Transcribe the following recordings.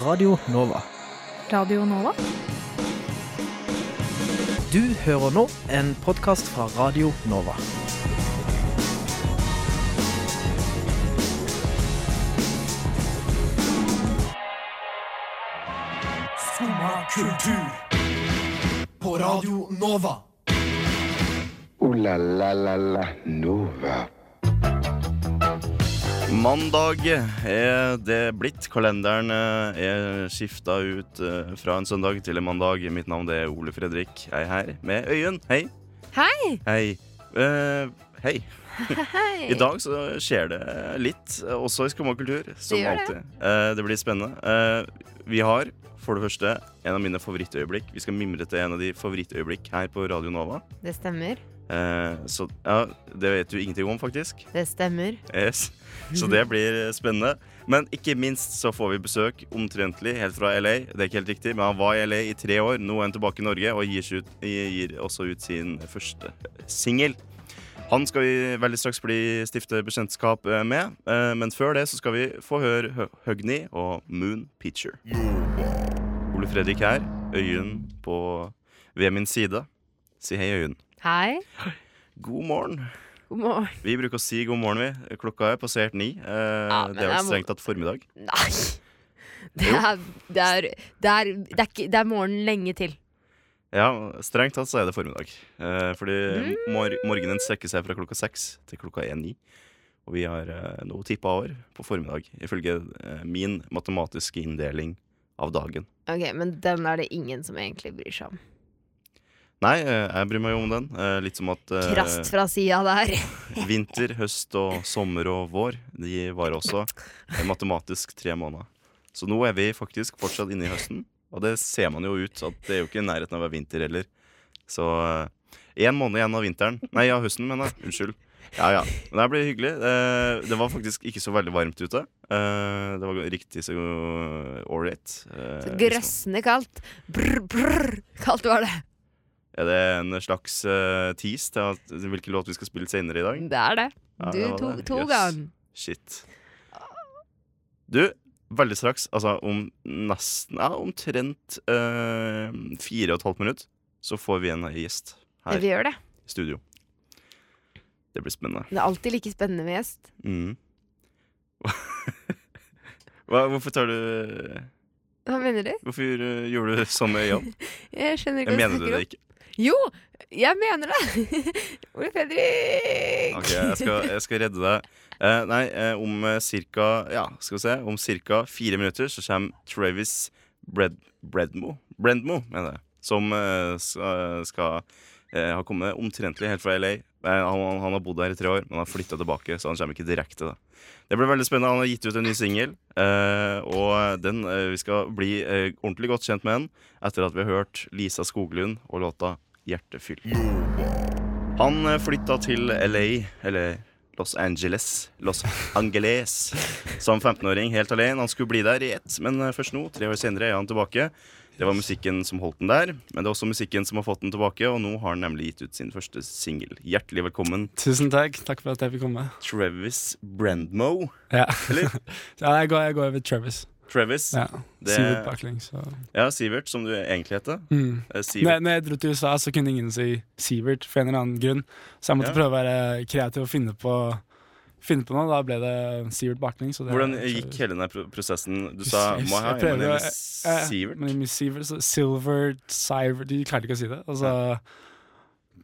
Radio Nova. Radio Nova? Du hører nå en podkast fra Radio Nova. Skumma kultur. På Radio Nova. Ooh la la la la Nova. Mandag er det blitt. Kalenderen eh, er skifta ut eh, fra en søndag til en mandag. Mitt navn er Ole Fredrik. Jeg er her med Øyunn. Hei. Hei! Hei. Uh, hei. Hei! I dag så skjer det litt, også i Skumma kultur. Som det. alltid. Eh, det blir spennende. Uh, vi har for det første en av mine favorittøyeblikk. Vi skal mimre til en av de favorittøyeblikk her på Radio Nova. Det stemmer. Eh, så ja, det vet du ingenting om, faktisk. Det stemmer. Yes. Så det blir spennende. Men ikke minst så får vi besøk omtrentlig helt fra LA. Det er ikke helt riktig, men han var i LA i tre år. Nå er han tilbake i Norge og gir, ut, gir også ut sin første singel. Han skal vi veldig straks bli stifte bekjentskap med, eh, men før det så skal vi få høre Hø- og Moon Picture. Ole Fredrik her, Øyunn på ved min side. Si hei, Øyunn. Hei. God morgen. God morgen. Vi bruker å si god morgen, vi. Klokka er passert ni. Eh, men det er vel strengt tatt formiddag. Nei. Det er, det, er, det, er, det, er det er morgen lenge til. Ja, strengt tatt så er det formiddag. Eh, fordi Mm. mor morgenen strekker seg fra klokka seks til klokka er ni. Og vi har eh, nå tippa over på formiddag, ifølge eh, min matematiske inndeling av dagen. Ok, Men den er det ingen som egentlig bryr seg om. Nei, eh, jeg bryr meg jo om den. Eh, litt som at eh, Krast fra sida der. vinter, høst og sommer og vår, de var også matematisk tre måneder. Så nå er vi faktisk fortsatt inne i høsten, og det ser man jo ut at det er jo ikke i nærheten av å være vinter heller. Så én måned igjen av vinteren. Nei, av høsten, mener jeg. Unnskyld. Ja, ja. Men det blir hyggelig. Det var faktisk ikke så veldig varmt ute. Det var riktig så ålreit. Så Grøssende kaldt. Brr, brr, kaldt var det. Er det en slags uh, tease til at, hvilken låt vi skal spille senere i dag? Det er det. Ja, Du det to, det. Yes. ganger. Shit. Du, veldig straks, altså om nesten Ja, omtrent uh, fire og et halvt minutt, så får vi en gjest her Vi i gjør det. studio. Det blir spennende. Det er alltid like spennende med gjest. Mm. Hva, hvorfor tar du Hva mener du? Hvorfor gjorde du sånn med øynene? Jeg skjønner ikke hva Mener du du snakker det om. ikke? Jo, jeg mener det! Ole Fredrik! Ok, jeg skal, jeg skal redde deg. Eh, nei, eh, om ca. cirka Ja, skal vi se. Om cirka fire minutter så kommer Travis Bred, Bredmo Brendmo, mener jeg. Som eh, skal, skal eh, ha kommet omtrentlig helt fra LA. Eh, han, han har bodd her i tre år, men har flytta tilbake, så han kommer ikke direkte. da Det blir veldig spennende. Han har gitt ut en ny singel, eh, og den, eh, vi skal bli eh, ordentlig godt kjent med den etter at vi har hørt Lisa Skoglund og låta 'Hjertefyll'. Han eh, flytta til LA, eller Los Angeles, Los Angeles, som 15-åring helt alene. Han skulle bli der i ett, men eh, først nå, tre år senere, er han tilbake. Det var musikken som holdt den der, men det er også musikken som har fått den tilbake, og nå har han nemlig gitt ut sin første singel. Hjertelig velkommen, Tusen takk. Takk for at jeg fikk komme. Travis Brandmo. Ja, Eller ja jeg, går, jeg går over Travis. Travis. Ja. Det- Sivert baklengs. Så. Ja, Sivert, som du egentlig heter. Mm. Eh, Når, når jeg dro til USA, så kunne ingen si Sivert for en eller annen grunn. Så jeg måtte Ja. prøve å være kreativ og finne på, finne på noe. Da ble det Sivert baklengs. og det- Hvordan gikk hele denne prosessen? Du sa Jeg- må ha jeg ha en Sivert. Sivert, Silver, Sivert De klarte ikke å si det. Altså, så,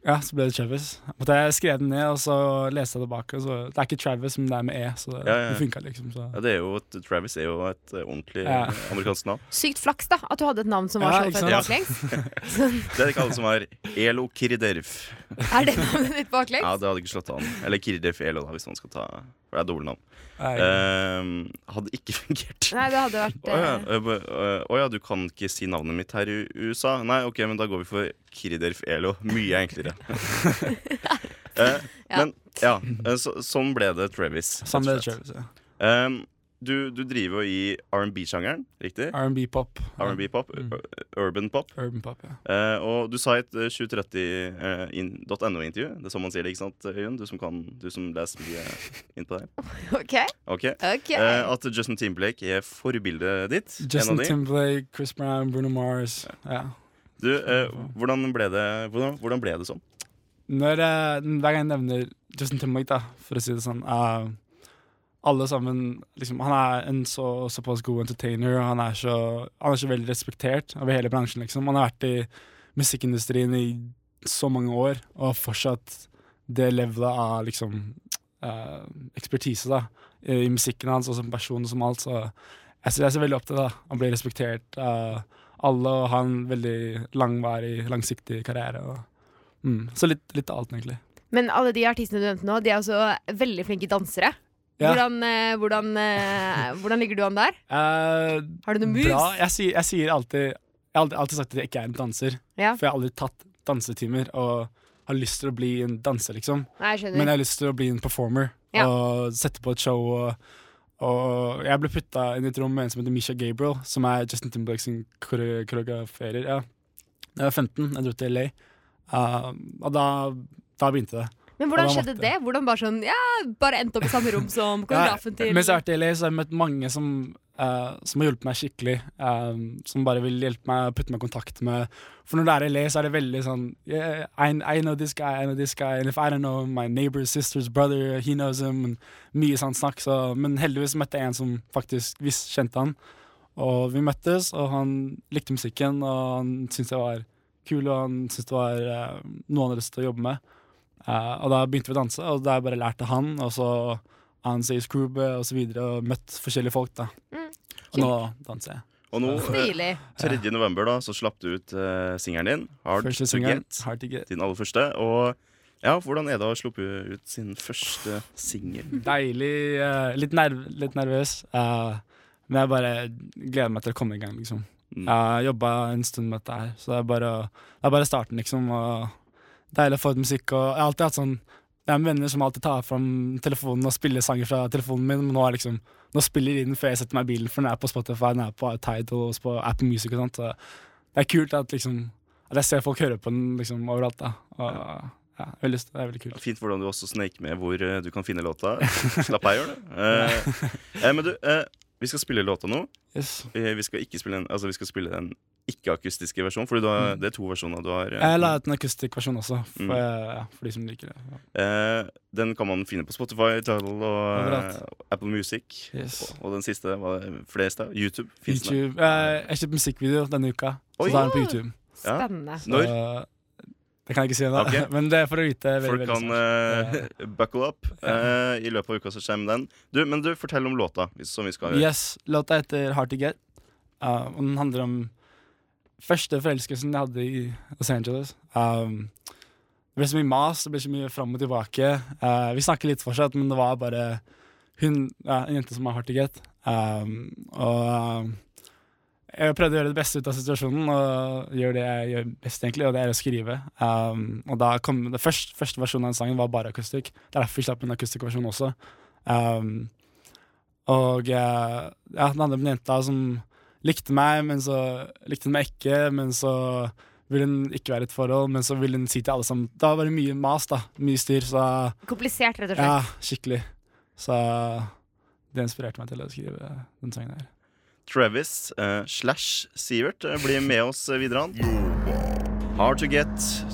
ja, så ble det Travis. Måtte jeg skrev den ned, og så leste jeg tilbake. Så, det er ikke Travis, men det er med E, så det, Ja, ja, funka liksom. Så. Ja, det er jo et, Travis er jo et eh, ordentlig Ja. amerikansk navn. Sykt flaks, da, at du hadde et navn som var Ja, så ikke baklengs. Sånn, Det er ikke alle som har Elo Kirderf. er det navnet ditt baklengs? Ja, det hadde ikke slått an. Eller Kirderf Elo, da, hvis man skal ta For det er dobbeltnavn. Nei, Ehm, hadde ikke fungert. Nei, det hadde vært Å øh, å ja, du kan ikke si navnet mitt her i USA? Nei, ok, men da går vi for Kiriderf Elo. Mye enklere. Eh, Ja. Men ja, eh, så, sånn ble det Travis. Sånn ble det. Travis, ja. Um, du, du driver jo i R&B-sjangeren, riktig? R&B-pop. R&B-pop, Mm. urban pop. Urban pop, ja. Eh, og du sa i et eh, 730.no-intervju, det er sånn man sier det, ikke sant, Øyunn? Du som, kan, du som leser mye inn på det. OK. Ok. okay. Eh, at Justin Timberlake er forbildet ditt. Justin. Timberlake, Chris Brown, Bruno Mars. Ja. Du, eh, hvordan, ble det, hvordan, hvordan ble det sånn? Når, eh, hver gang jeg nevner Justin Timberlake, da, for å si det sånn uh, Alle sammen liksom, Han er en så, såpass god entertainer, og han er, så, han er så veldig respektert over hele bransjen. Liksom. Han har vært i musikkindustrien i så mange år, og fortsatt det levelet av liksom uh, ekspertise da, i, musikken hans og som person og som alt. Så jeg jeg er så veldig opp til det, da, å bli respektert av alle og ha en veldig langvarig, langsiktig karriere. Og, mm. Så litt, litt av alt, egentlig. Men alle de artistene du nevnte nå, de er også veldig flinke dansere. Ja. Hvordan, eh, hvordan, eh, hvordan ligger du an der? Eh, Har du noen moves? Bra. Jeg sier, jeg sier alltid Jeg har alltid, alltid sagt at jeg ikke er en danser. Ja. For jeg har aldri tatt dansetimer og har lyst til å bli en danser, liksom. Nei, jeg. Men jeg har lyst til å bli en performer Ja. og sette på et show. Og, og jeg ble putta inn i et rom med en som heter Misha Gabriel, som er Justin Timberlake sin koreograferer. Ja. Jeg var 15, jeg dro til LA, uh, og da, da begynte det. Men hvordan skjedde måtte det? Hvordan bare sånn Ja, bare endte opp i samme rom som koreografen til Mens jeg vært i LA, så har jeg møtt mange som, uh, som har hjulpet meg skikkelig. Uh, som bare vil hjelpe meg, putte meg i kontakt med For når du er i LA, så er det veldig sånn yeah, I, I know this guy, I know this guy. And if I don't know my neighbor's sister's brother, he knows him. And mye sånn snakk. Så, men heldigvis møtte jeg en som faktisk visst kjente han. Og vi møttes, og han likte musikken, og han syntes jeg var kul, og han syntes det var uh, noe han hadde lyst til å jobbe med. Eh, og da begynte vi å danse, og da bare lærte han, og så han sier Scroobe og så videre, og møtt forskjellige folk, da. Mm. Og nå danser jeg. Og nå, eh, Stilig. 3. november, da, så slapp du ut uh, singelen din, Hard Første to singelen, Get. Hard to Get. Din aller første. Og ja, hvordan er det å sluppe ut sin første singel? Deilig. Uh, litt, nerv, litt nervøs. Uh, men jeg bare gleder meg til å komme i gang, liksom. Mm. Jeg har jobba en stund med dette her, så det er bare, det er bare starten, liksom. Og deilig å få ut musikk. Og jeg har alltid hatt sånn Jeg har venner som alltid tar fram telefonen og spiller sanger fra telefonen min, men nå, liksom, nå spiller de den før jeg setter meg i bilen, for den er på Spotify, den er på Tidal og på Apple Music og sånt. Så det er kult at liksom At jeg ser folk høre på den liksom overalt. da Og ja, jeg Det er veldig kult. Fint hvordan du også sneik med hvor eh, du kan finne låta. Slapp jeg gjør det. Uh, eh, men du, eh, vi skal spille låta nå. Yes. Eh, Vi skal ikke spille den, altså vi skal spille den ikke-akustiske versjonen, Fordi du har, det er to versjoner du har. eh, Jeg la ut en akustisk versjon også, for, Mm. ja, for de som liker det. Ja. Eh, den kan man finne på Spotify, Tidal og eh, Apple Music. Yes. Og, og den siste var det flest av. YouTube. YouTube. Eh, jeg kjøpte musikkvideo denne uka, så da er den på YouTube. Spennende. Så, Når? Det kan jeg ikke si ennå, okay. men det er for å vite Folk veldig kan uh, buckle up. Uh, I løpet av uka så kommer den. Du, men du, fortell om låta. Som vi skal høre. Yes, Låta heter Hard to Get, uh, og den handler om første forelskelsen jeg hadde i Los Angeles. Um, det ble så mye mas, det ble så mye fram og tilbake. Vi snakker litt fortsatt, men det var bare hun, en jente som er hard to get. Um, og jeg prøvde å gjøre det beste ut av situasjonen og gjøre det jeg gjør best, egentlig, og det er å skrive. Um, og da kom det første, første versjonen av den sangen var bare akustikk. Det er derfor vi slapp en akustikk versjon også. Um, og eh, ja, den andre jenta som likte meg, men så likte hun meg ikke. Men så ville hun ikke være i et forhold, men så ville hun si til alle sammen Da var det mye mas, da. Mye styr. Så Komplisert, rett og slett. ja, skikkelig. Så det inspirerte meg til å skrive den sangen her. Travis eh, slash Sivert eh, blir med oss eh, videre. han. Hard to get,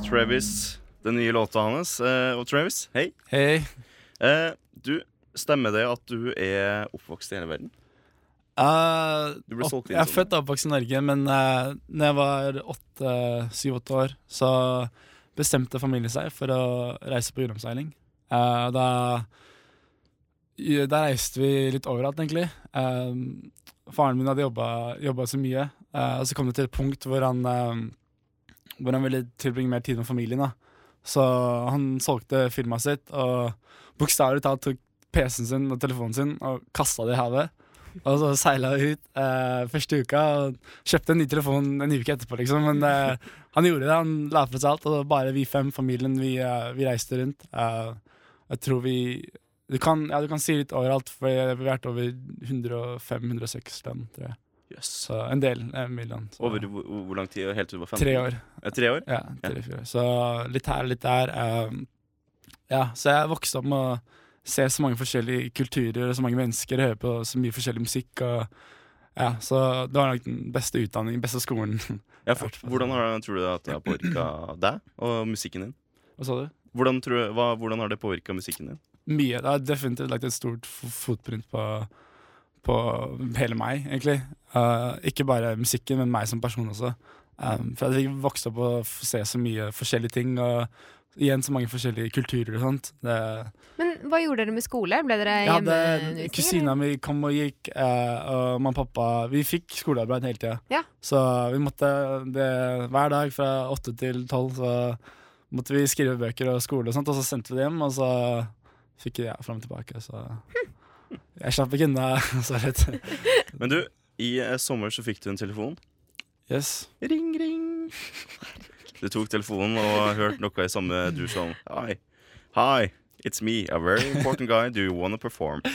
Travis. Den nye låta hans. Og Travis, hei. Hei. Du, stemmer det at du er oppvokst i hele verden? Uh, inn jeg er født og oppvokst i Norge, men uh, når jeg var syv-åtte år, så bestemte familien seg for å reise på ungdomsseiling. Uh, da, da reiste vi litt overalt, egentlig. Um, faren min hadde jobba så mye, uh, og så kom det til et punkt hvor han, uh, hvor han ville tilbringe mer tid med familien. Da. Så han solgte firmaet sitt og bokstavelig talt tok PC-en sin og telefonen sin og kasta det i havet. Og så seila vi ut eh, første uka og kjøpte en ny telefon en uke etterpå, liksom. Men han gjorde det. Han la fra seg alt, og bare vi fem, familien, vi, vi reiste rundt. Jeg tror vi du kan, ja, du kan si litt overalt, for jeg har vært over 105-106 land, tror jeg. Yes. Så en del eh, mye. Så. Over hvor, hvor lang tid? Helt til du var 15? Tre år. Ja, tre år? Ja, tre, ja. Så litt her, litt der. Um, ja, så jeg vokste opp med å se så mange forskjellige kulturer og så mange mennesker, høre på så mye forskjellig musikk. Og, ja, så det var nok den beste utdanningen, beste skolen. Ja, for, hvordan har, tror du at det har påvirka deg og musikken din? Hva sa du? Hvordan, tror, du- hva, hvordan har det påvirka musikken din? Mye. Det har definitivt lagt et stort fotprint på, på hele meg, egentlig. Uh, ikke bare musikken, men meg som person også. Um, for jeg vokste opp og se så mye forskjellige ting, og igjen så mange forskjellige kulturer og sånt. Det, Men hva gjorde dere med skole? Ble dere hjemmeundervisning? Kusina mi kom og gikk, uh, og mamma og pappa Vi fikk skolearbeid hele tida. Ja. Så vi måtte det, hver dag fra åtte til tolv så måtte vi skrive bøker og skole og sånt, og så sendte vi det hjem, og så fikk ja, fram og tilbake. Så jeg slapp ikke unna så. Men du, i eh, sommer så fikk du en telefon. Yes. Ring, ring. Du tok telefonen og hørte noe i samme dur som Hi. Hi, it's me, a very important guy. Do you wanna perform?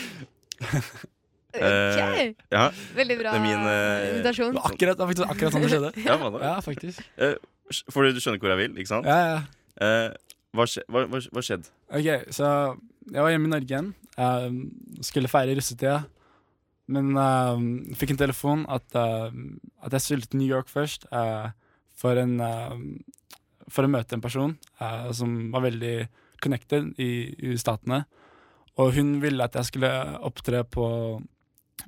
Ok, Eh, Ja, Veldig bra det er min, eh, invitasjon. Det var akkurat, det var faktisk akkurat sånn det skjedde. ja hva da? Ja, faktisk. Fordi du skjønner hvor jeg vil, ikke sant? Ja, ja. Eh, hva, skje, hva, hva, hva skjedde? Ok, så jeg var hjemme i Norge igjen. Uh, skulle feire russetida. Men uh, fikk en telefon at, uh, at jeg skulle til New York først for, en, for å møte en person som var veldig connected i, i statene. Og hun ville at jeg skulle opptre på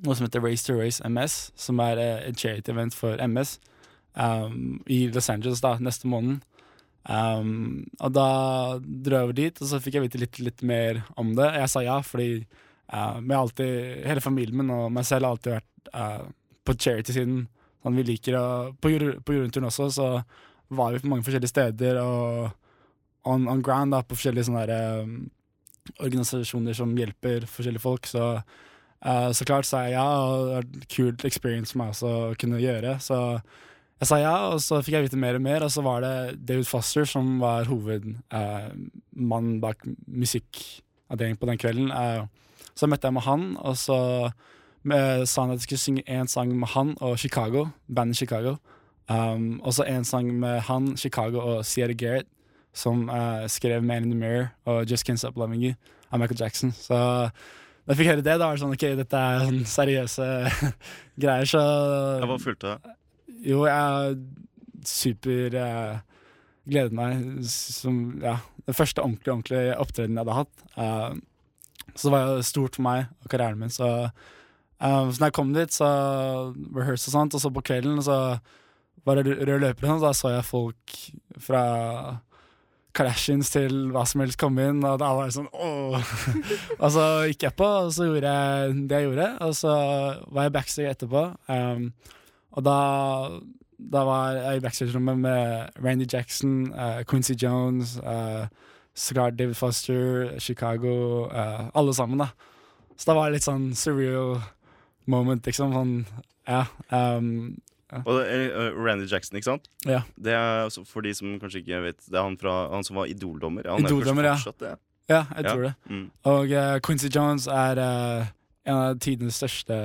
noe som heter Race to Race MS, som er et charity event for MS um, i Los Angeles da, neste måned. Um, og da dro jeg over dit, og så fikk jeg vite litt, litt mer om det. Jeg sa ja, fordi uh, alltid, hele familien min og meg selv har alltid vært uh, på charity-siden. Sånn, vi liker å, På, på jordturen også, så var vi på mange forskjellige steder og on, on ground da, på forskjellige sånne der, um, organisasjoner som hjelper forskjellige folk. Så, uh, så klart sa jeg ja, og det var en kult experience for meg også å kunne gjøre. Så jeg sa ja, og så fikk jeg vite mer og mer, og så var det David Foster som var hovedmannen bak musikkavdelingen på den kvelden. Eh, så møtte jeg med han, og så med, sa han at jeg skulle synge én sang med han og Chicago, bandet Chicago. Um, og så en sang med han, Chicago og Sierra Garrett, som eh, skrev Man in the Mirror og Just Can't Stop Loving You av Michael Jackson. Så da jeg høre det, da var det sånn OK, dette er sånn seriøse greier, så Jeg var det? Jo, jeg super eh, Gleder meg som Ja, det første ordentlige, ordentlige opptredenen jeg hadde hatt. Eh, så det var det stort for meg og karrieren min. Så, eh, så når jeg kom dit, så rehearse og sånt, og så på kvelden så var det rød løper, og da så jeg folk fra Kardashians til hva som helst komme inn, og da var jeg sånn åh. og så gikk jeg på, og så gjorde jeg det jeg gjorde, og så var jeg backstage etterpå. Um, og da, da var jeg i backstage-rommet med Randy Jackson, uh, Quincy Jones, uh, Scar David Foster, Chicago, uh, alle sammen, da. Så da var det litt sånn surreal moment, liksom. Sånn, ja. Um, Og det eh, Randy Jackson, ikke sant? Ja. Det er altså, For de som kanskje ikke vet Det er han, fra, han som var idoldommer. Han er Idol-dommer, ja. fortsatt det. ja, jeg Ja. tror det. Mm. Og eh, Quincy Jones er eh, en av tidenes største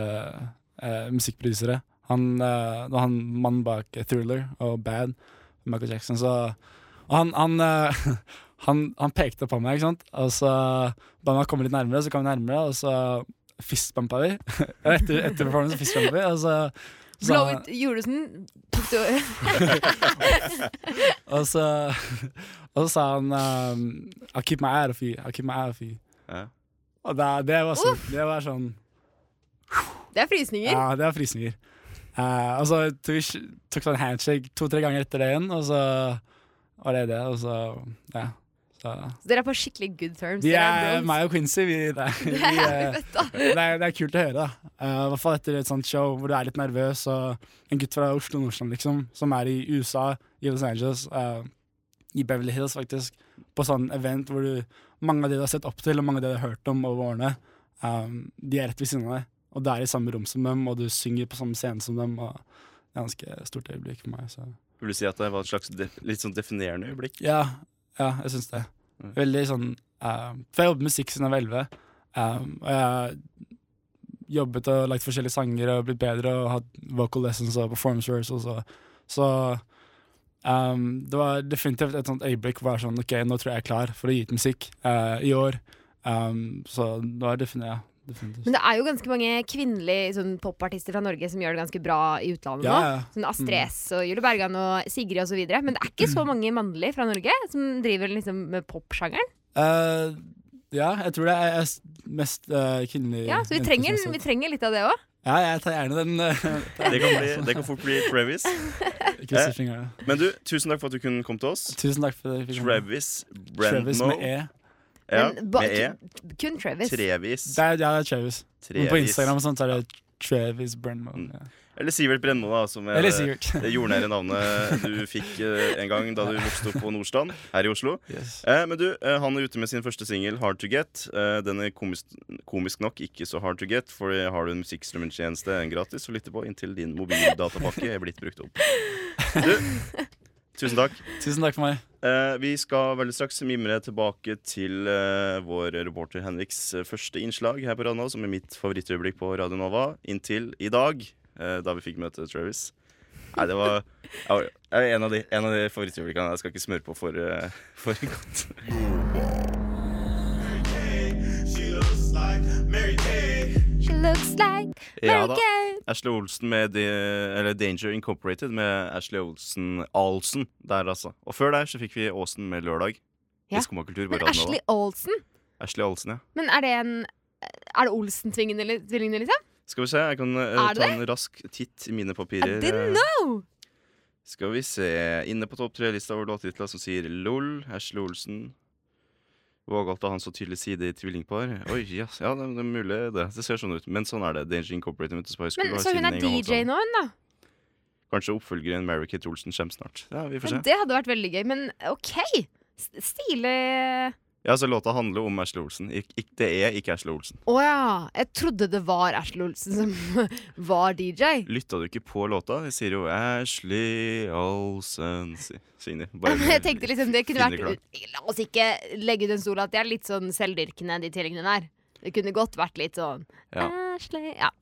musikkprodusere. Han uh, var han mannen bak eh, Thriller og Bad, Michael Jackson. Så, og han, han, uh, han, han pekte på meg, ikke sant. Og så ba han meg komme litt nærmere, så kom vi nærmere, og så fistbumpa vi. etter, etter performance fistbumpa vi, og så så Blow it Gjorde du sånn? Tok du Og så, og så sa han um, I'll keep my eye off you. I'll keep my eye off you. Ja. Og da, det, var så, det var sånn Det er frysninger. Ja, det er frysninger. Eh, og så tok tok sånn handshake to-tre ganger etter det igjen, og så var det det. Og så ja. Så. Så dere er på skikkelig good terms. Vi er, meg og Quincy, vi, det, vi, Det er eh, det, er, det er kult å høre, da. uh, I hvert fall etter et sånt show hvor du er litt nervøs, og en gutt fra Oslo Nordstrand, liksom, som er i USA, i Los Angeles, uh, i Beverly Hills, faktisk, på sånn event hvor du mange av de du har sett opp til, og mange av de du har hørt om over årene, um, de er rett ved siden av deg. Og du er i samme rom som dem, og du synger på samme scene som dem. Og det er et ganske stort øyeblikk for meg. Så. Vil du si at det var et slags litt sånn definerende øyeblikk? Ja, ja, jeg syns det. Mm. Veldig sånn uh, For jeg jobber med musikk siden jeg var 11. Um, og jeg jobbet og lagt forskjellige sanger og blitt bedre og hatt vocal lessons og performance rehearsals. Og, så um, det var definitivt et sånt øyeblikk hvor jeg var sånn OK, nå tror jeg jeg er klar for å gi ut musikk uh, i år. Um, så det var definitivt, definitivt. Men det er jo ganske mange kvinnelige sånn, popartister fra Norge som gjør det ganske bra i utlandet Ja, nå. ja. Sånn Astrid S og Julie Bergan og Sigrid osv. Men det er ikke så mange mannlige fra Norge som driver liksom med popsjangeren. Uh, ja, jeg tror det er mest uh, kvinnelige Ja, så vi trenger, vi trenger litt av det òg. Ja, jeg tar gjerne den. Uh, Det kan, bli, det kan fort bli Travis. eh. Men du, tusen takk for at du kunne komme til oss. Tusen takk for det. Travis Travis med E. Ja, Men ba- med E. Kun Travis. Trevis. Det er, ja, det er Travis. Men på Instagram og sånt så er det Travis Brandmo. Mm. Ja. Eller Sivert Brennmo, da, som er Eller det jordnære navnet du fikk eh, en gang da du vokste opp på Nordstrand her i Oslo. Yes. Eh, men du, eh, han er ute med sin første singel, 'Hard to Get'. Eh, den er komisk, komisk nok ikke så hard to get, for har du en musikkstrømmetjeneste gratis å lytte på inntil din mobildatapakke er blitt brukt opp. Du, tusen takk. Tusen takk for meg. Eh, vi skal veldig straks mimre tilbake til eh, vår reporter Henriks eh, første innslag her på Radio Nova, som er mitt favorittøyeblikk på Radio Nova, inntil i dag, da vi fikk møte Travis. Nei, det var ja, en, av de, en av de favorittøyeblikkene. Jeg skal ikke smøre på for, for godt. Looks like Ja da. Ashley Olsen med de, eller Danger Incorporated med Ashley Olsen Alsen der, altså. Og før der så fikk vi Åsen med Lørdag. Ja. Men Ashley Olsen? Ashley Olsen, ja. Men er det en Er det Olsen-tvillingene, li- tvillingene, liksom? Skal vi se, jeg kan Er ta en rask titt i mine papirer. I didn't Eh, know! Skal vi se. Inne på topp tre-lista over låttitler som sier LOL, Ashley Olsen. Vågalt å ha en så tydelig side i tvillingpar. Oi, yes. ja, det, det er mulig det. Det ser sånn ut. Men sånn er det. Danger Incorporated med Spice Girl Men Så hun er. DJ nå, hun, da? Kanskje oppfølgeren Mary Kate Olsen kommer snart. Ja, vi får se. Men det hadde vært veldig gøy. Men OK! Stilig Ja, så Låta handler om Ashley Olsen. Ik ik det er ikke Ashley Olsen. Å ja. Jeg trodde det var Ashley Olsen som var DJ. Lytta du ikke på låta? De sier jo Ashley Olsen si- Signe. Jeg tenkte liksom det kunne vært La oss ikke legge ut en stol at de er litt sånn selvdyrkende, de tvillingene der. Det kunne godt vært litt sånn Ja. Ashley Ja.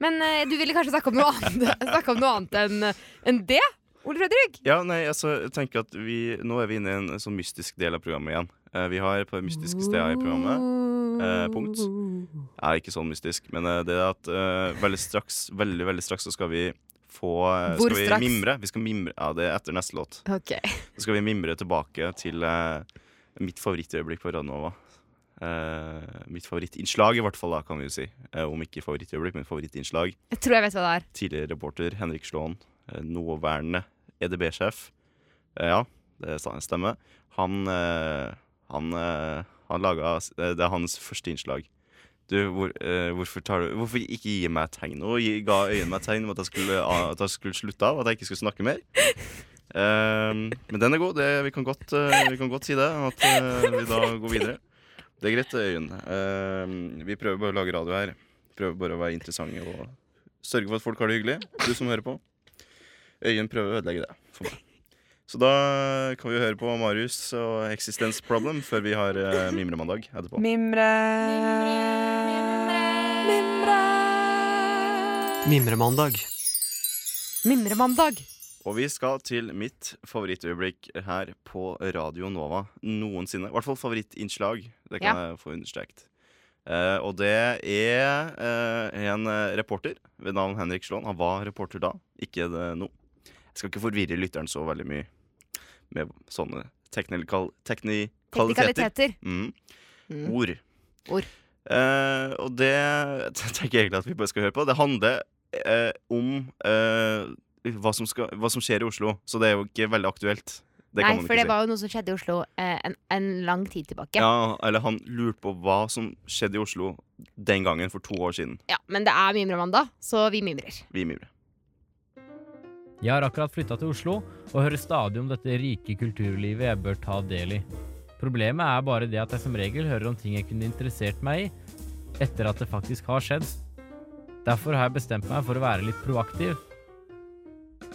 Men uh, du ville kanskje snakke om noe annet, snakke om noe annet enn enn det? Ole Fredrik? Ja, nei, altså, jeg tenker at vi, Nå er vi inne i en sånn mystisk del av programmet igjen. Eh, vi har par mystiske steder i programmet. Eh, punkt. Er ikke sånn mystisk, men eh, det er at veldig straks Veldig, veldig straks så skal vi få Hvor Skal vi straks? mimre. Vi skal mimre Ja, det er etter neste låt. Ok. Så skal vi mimre tilbake til eh, mitt favorittøyeblikk på Radnova. Eh, mitt favorittinnslag, i hvert fall, da, kan vi jo si. Eh, om ikke favorittøyeblikk, men favorittinnslag. Jeg tror jeg vet hva det er. Tidligere reporter Henrik Slåen, nåværende EDB-sjef. Ja, det sta- stemmer. Han eh, Han, eh, han laga eh, Det er hans første innslag. Du, hvor, eh, hvorfor, du, hvorfor ikke gi meg tegn? Og gi, ga øynene meg tegn om at jeg skulle, at skulle slutte av, at jeg ikke skulle snakke mer. Um, men den er god. Det, vi, kan godt, vi kan godt si det. At vi da går videre. Det er greit, Øyunn. Uh, vi prøver bare å lage radio her. Prøver bare å være interessante og sørge for at folk har det hyggelig. Du som hører på. Øyunn prøver å ødelegge det for meg. Så da kan vi høre på Marius og Existence Problem før vi har uh, Mimremandag etterpå. Mimre. Mimremandag. Mimremandag. Og vi skal til mitt favorittøyeblikk her på Radio Nova noensinne. I hvert fall favorittinnslag. Det kan Ja. jeg få understreket. Uh, og det er uh, en reporter ved navn Henrik Slåen. Han var reporter da, ikke det nå. Jeg skal ikke forvirre lytteren så veldig mye med sånne teknikal teknikaliteter. Mm. Mm. Ord. Ord. Eh, og det tenker jeg egentlig at vi bare skal høre på. Det handler eh, om eh, hva, som skal, hva som skjer i Oslo, så det er jo ikke veldig aktuelt. Det Nei, for det si. var jo noe som skjedde i Oslo eh, en, en lang tid tilbake. Ja. Ja, eller han lurte på hva som skjedde i Oslo den gangen for to år siden. Ja, Men det er mimremandag, så vi mimrer. Vi mimrer. Jeg har akkurat flytta til Oslo og hører stadig om dette rike kulturlivet jeg bør ta del i. Problemet er bare det at jeg som regel hører om ting jeg kunne interessert meg i, etter at det faktisk har skjedd. Derfor har jeg bestemt meg for å være litt proaktiv.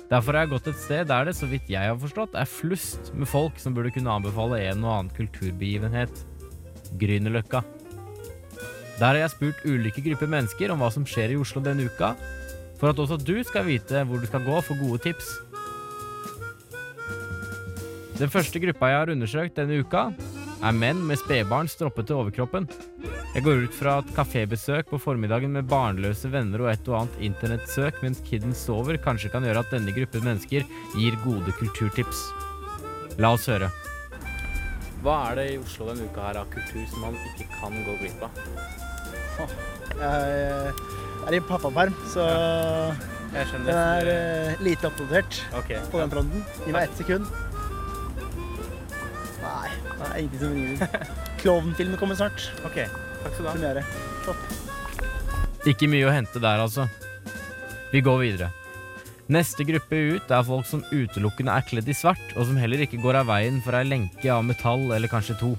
Derfor har jeg gått et sted der det, så vidt jeg har forstått, er flust med folk som burde kunne anbefale en og annen kulturbegivenhet. Grünerløkka. Der har jeg spurt ulike grupper mennesker om hva som skjer i Oslo denne uka, for at også du skal vite hvor du skal gå for gode tips. Den første gruppa jeg har undersøkt denne uka, er menn med spedbarn stroppet til overkroppen. Jeg går ut fra at kafébesøk på formiddagen med barnløse venner og et og annet internettsøk mens kidden sover, kanskje kan gjøre at denne gruppen mennesker gir gode kulturtips. La oss høre. Hva er det i Oslo denne uka her av kultur som man ikke kan gå glipp av? Jeg er i pappaperm, så Jeg den er uh, lite oppdatert okay. på den fronten. Gi meg ett sekund. Nei, det er ingenting som ringer. Klovnfilmen kommer snart. Ok, takk skal du ha. Premiere. Ikke mye å hente der, altså. Vi går videre. Neste gruppe ut er folk som utelukkende er kledd i svart, og som heller ikke går av veien for ei lenke av metall eller kanskje to.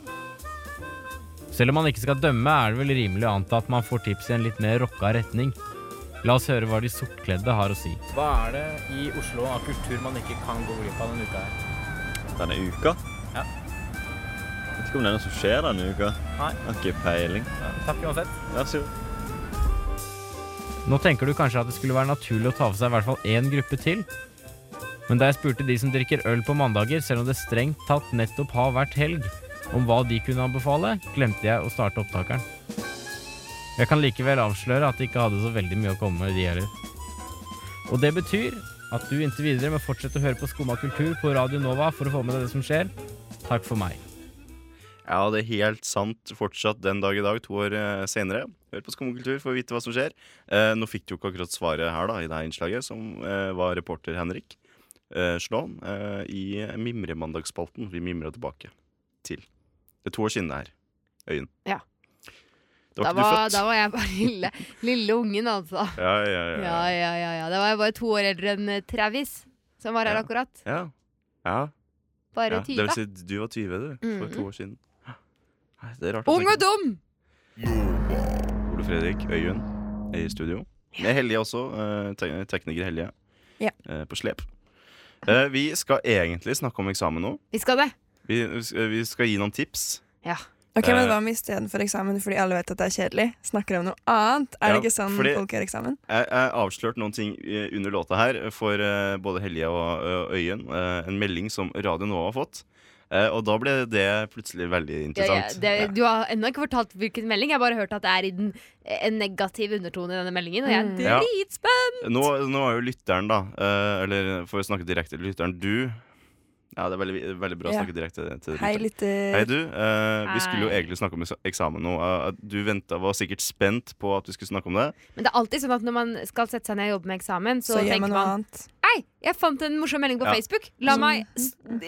Selv om man ikke skal dømme, er det vel rimelig å anta at man får tips i en litt mer rocka retning. La oss høre hva de sortkledde har å si. Hva er det i Oslo av kultur man ikke kan gå glipp av denne uka her? Denne uka? Ja. Jeg Vet ikke om det er noe som skjer denne uka. Nei. Har ikke peiling. Takk uansett. Vær så god. Nå tenker du kanskje at det skulle være naturlig å ta for seg i hvert fall én gruppe til. Men da jeg spurte de som drikker øl på mandager, selv om det strengt tatt nettopp har vært helg, om hva de kunne anbefale, glemte jeg å starte opptakeren. Jeg kan likevel avsløre at de ikke hadde så veldig mye å komme med, de heller. Og det betyr at du inntil videre må fortsette å høre på Skumma kultur på Radio Nova for å få med deg det som skjer. Takk for meg. Ja, det er helt sant fortsatt den dag i dag, to år eh, senere. Hør på Skummakultur for å vite hva som skjer. Eh, nå fikk du jo ikke akkurat svaret her da, i det her innslaget, som eh, var reporter Henrik eh, Slåen eh, i Mimremandagsspalten. Vi mimra tilbake til Det er to siden det her. Øyen. Ja. Da Da var du var, da var jeg bare lille, lille ungen, altså. Ja, ja, ja. Ja, ja, ja, ja. Da var jeg bare to år eldre enn eh, Travis, som var her akkurat. ja. ja. Bare ja. Det vil si, du var 20, du, for Mhm. to år siden. Det rart Ung og dum! Ole Fredrik Øyunn i studio. Med Helje også. eh, te tekniker Ja. eh, på slep. Vi skal egentlig snakke om eksamen nå. Vi skal det. Vi, vi skal gi noen tips. Ja. Ok, men Eh. Hva om istedenfor eksamen, fordi alle vet at det er kjedelig, snakker om noe annet? Er Ja, det ikke sånn folk gjør eksamen? Jeg har avslørt noen ting eh, under låta her for eh, både Helje og Øyen. En melding som Radio Nova har fått. Eh, og da ble det plutselig veldig Ja, ja, interessant. det, du har ennå ikke fortalt hvilken melding. Jeg har bare hørt at det er i den, en negativ undertone i denne meldingen. Og jeg Mm. er Ja. dritspent! Nå, nå er jo lytteren, da Eller for å snakke direkte til lytteren, du Ja, det er veldig, veldig bra å Ja. snakke direkte til Hei, lytter. Hei, du. Uh, vi skulle jo egentlig snakke om eksamen nå. Uh, du venta, var sikkert spent på at vi skulle snakke om det. Men det er alltid sånn at når man skal sette seg ned og jobbe med eksamen, så, Så tenker man man. Hei, jeg fant en morsom melding på Ja. Facebook. La Mm. meg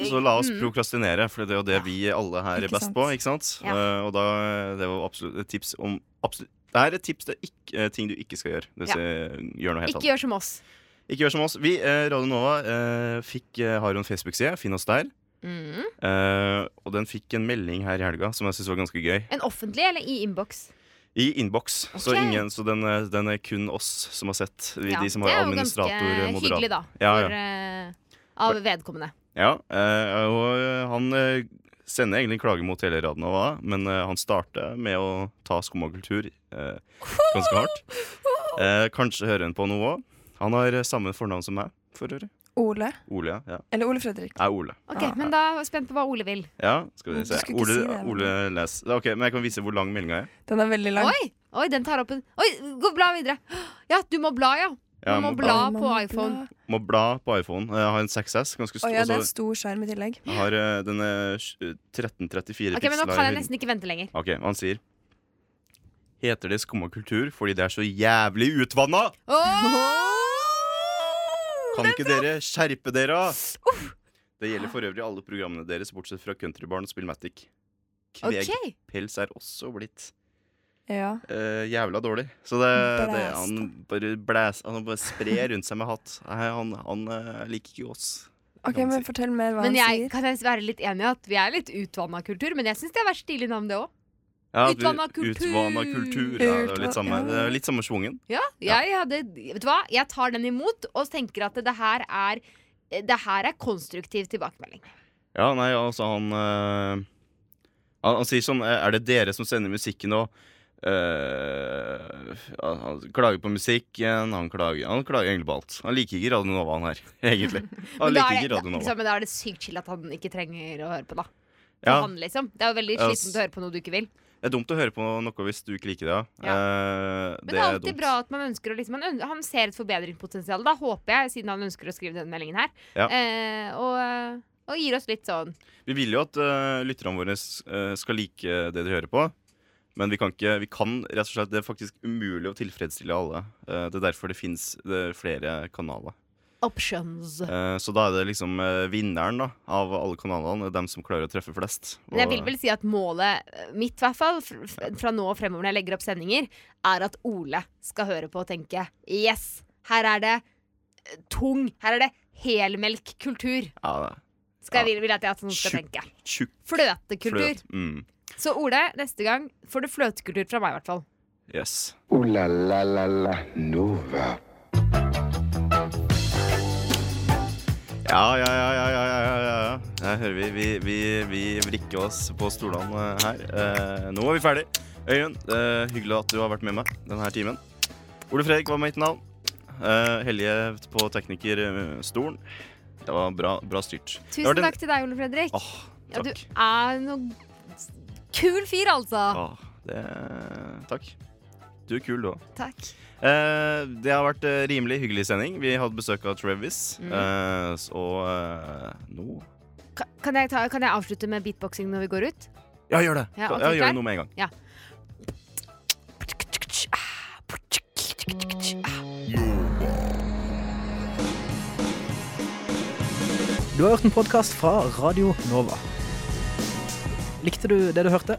Så la oss Mm. prokrastinere, for det er jo det vi alle her er best sant. på. ikke sant? Ja. Uh, og da det var absolutt et tips om absolutt, Det er et tips det er ikke, ting du ikke skal gjøre. Det Ja. gjør noe helt Ikke annet. gjør som oss. Ikke gjør som oss. Vi, eh, Radio Nova, eh, fikk, eh, har jo en Facebook-side. Finn oss der. Mm. Eh, og den fikk en melding her i helga som jeg syns var ganske gøy. En offentlig eller i innboks? I innboks. Så, Ok. ingen, så den, er- den er kun oss som har sett. Vi, Ja, de som det er jo ganske moderat. hyggelig, da. Ja, For, eh, av vedkommende. Ja, eh, og eh, han eh, sender egentlig en klage mot hele Radio Nova, men eh, han starter med å ta skum og kultur eh, ganske hardt. Eh, kanskje hører han på noe òg. Han har eh, samme fornavn som meg, for øvrig. Ole. Ole, ja. ja. Eller Ole Fredrik. Er Ole. Ok, Ah. Men da er jeg spent på hva Ole vil. Ja, skal vi se. Ole, si det, Ole les. Ok, Men jeg kan vise hvor lang meldinga er. Den er veldig lang. Oi, oi, den tar opp en Oi, gå bla videre. Ja, du må bla, ja. Du Ja, må må bla bla på må iPhone. bla. Må bla på iPhone. Jeg har en 6S. Ganske stor. stor. ja, det er en stor skjerm i tillegg. jeg har eh, den er sj- 1334 Ok, Men nå kan jeg nesten ikke vente lenger. Ok, Han sier Heter det skumma kultur fordi det er så jævlig utvanna? Kan ikke dere skjerpe dere? Det gjelder for øvrig alle programmene deres, bortsett fra Countrybarn og Spillmatic. Kvegpels er også blitt Ja. uh, jævla dårlig. Så det, det Han bare blæs Han bare sprer rundt seg med hatt. Nei, Han, han uh, liker ikke oss. Ok, men si. fortell mer hva Men han jeg sier. kan jeg være litt enig i at vi er litt utvanna kultur. Men jeg syns det er vært stilig navn, det òg. Ja, Utvanna kultur. Utvanna kultur. Ja, det er litt samme, det er litt samme svungen. Ja, jeg hadde Vet du hva? Jeg tar den imot og tenker at det her er Det her er konstruktiv tilbakemelding. Ja, nei, altså han øh, han, han sier sånn eh, Er det dere som sender musikken og eh, Han klager på musikken, han klager, han klager egentlig på alt. Han liker ikke Radio Nova, han her, egentlig. Han liker er ikke det, Radio Nova. liksom, men da er det sykt chill at han ikke trenger å høre på, da. Ja. han, liksom. Det er jo veldig slitsomt å høre på noe du ikke vil. Det er dumt å høre på noe hvis du ikke liker det. Ja. Eh, Men det er alltid dumt. bra at man ønsker å liksom, han, han ser et forbedringspotensial, da håper jeg, siden han ønsker å skrive denne meldingen her. Ja. Eh, og, og gir oss litt sånn Vi vil jo at uh, lytterne våre eh, skal like det de hører på. Men vi kan ikke Vi kan rett og slett Det er faktisk umulig å tilfredsstille alle. Eh, det er derfor det fins flere kanaler. Options. Eh, så da er det liksom eh, vinneren da av alle kanalene, dem som klarer å treffe flest. Men jeg vil vel si at målet eh, mitt, i hvert fall, fr- fra nå og fremover når jeg legger opp sendinger, er at Ole skal høre på og tenke Yes, her er det eh, tung, her er det helmelkkultur. ja, det Skal jeg vil, vil jeg at noen skal Tjukk- tenke. Tjukk Fløtekultur. fløt. Mm. Så Ole, neste gang får du fløtekultur fra meg, i hvert fall. Yes. Ooh la la la la Nova. Ja, ja, ja, ja, ja, ja. Her hører vi. Vi, vi, vi vrikker oss på stolene her. Eh, nå er vi ferdig. Øyunn, eh, hyggelig at du har vært med meg denne timen. Ole Fredrik var mitt navn. Eh, Helje på teknikerstolen. Det var bra, bra styrt. Tusen en... takk til deg, Ole Fredrik. Åh, ja, du er noe kul fyr, altså. Åh, det, takk. Du er kul, du òg. Takk. Eh, det har vært eh, rimelig hyggelig sending. Vi hadde besøk av Travis. Mm. Eh, og eh, nå Ka- Kan jeg, ta, kan jeg avslutte med beatboxing når vi går ut? Ja, gjør det! Ja, Ja, gjør nå med en gang. Ja. Du har hørt en podkast fra Radio Nova. Likte du det du hørte?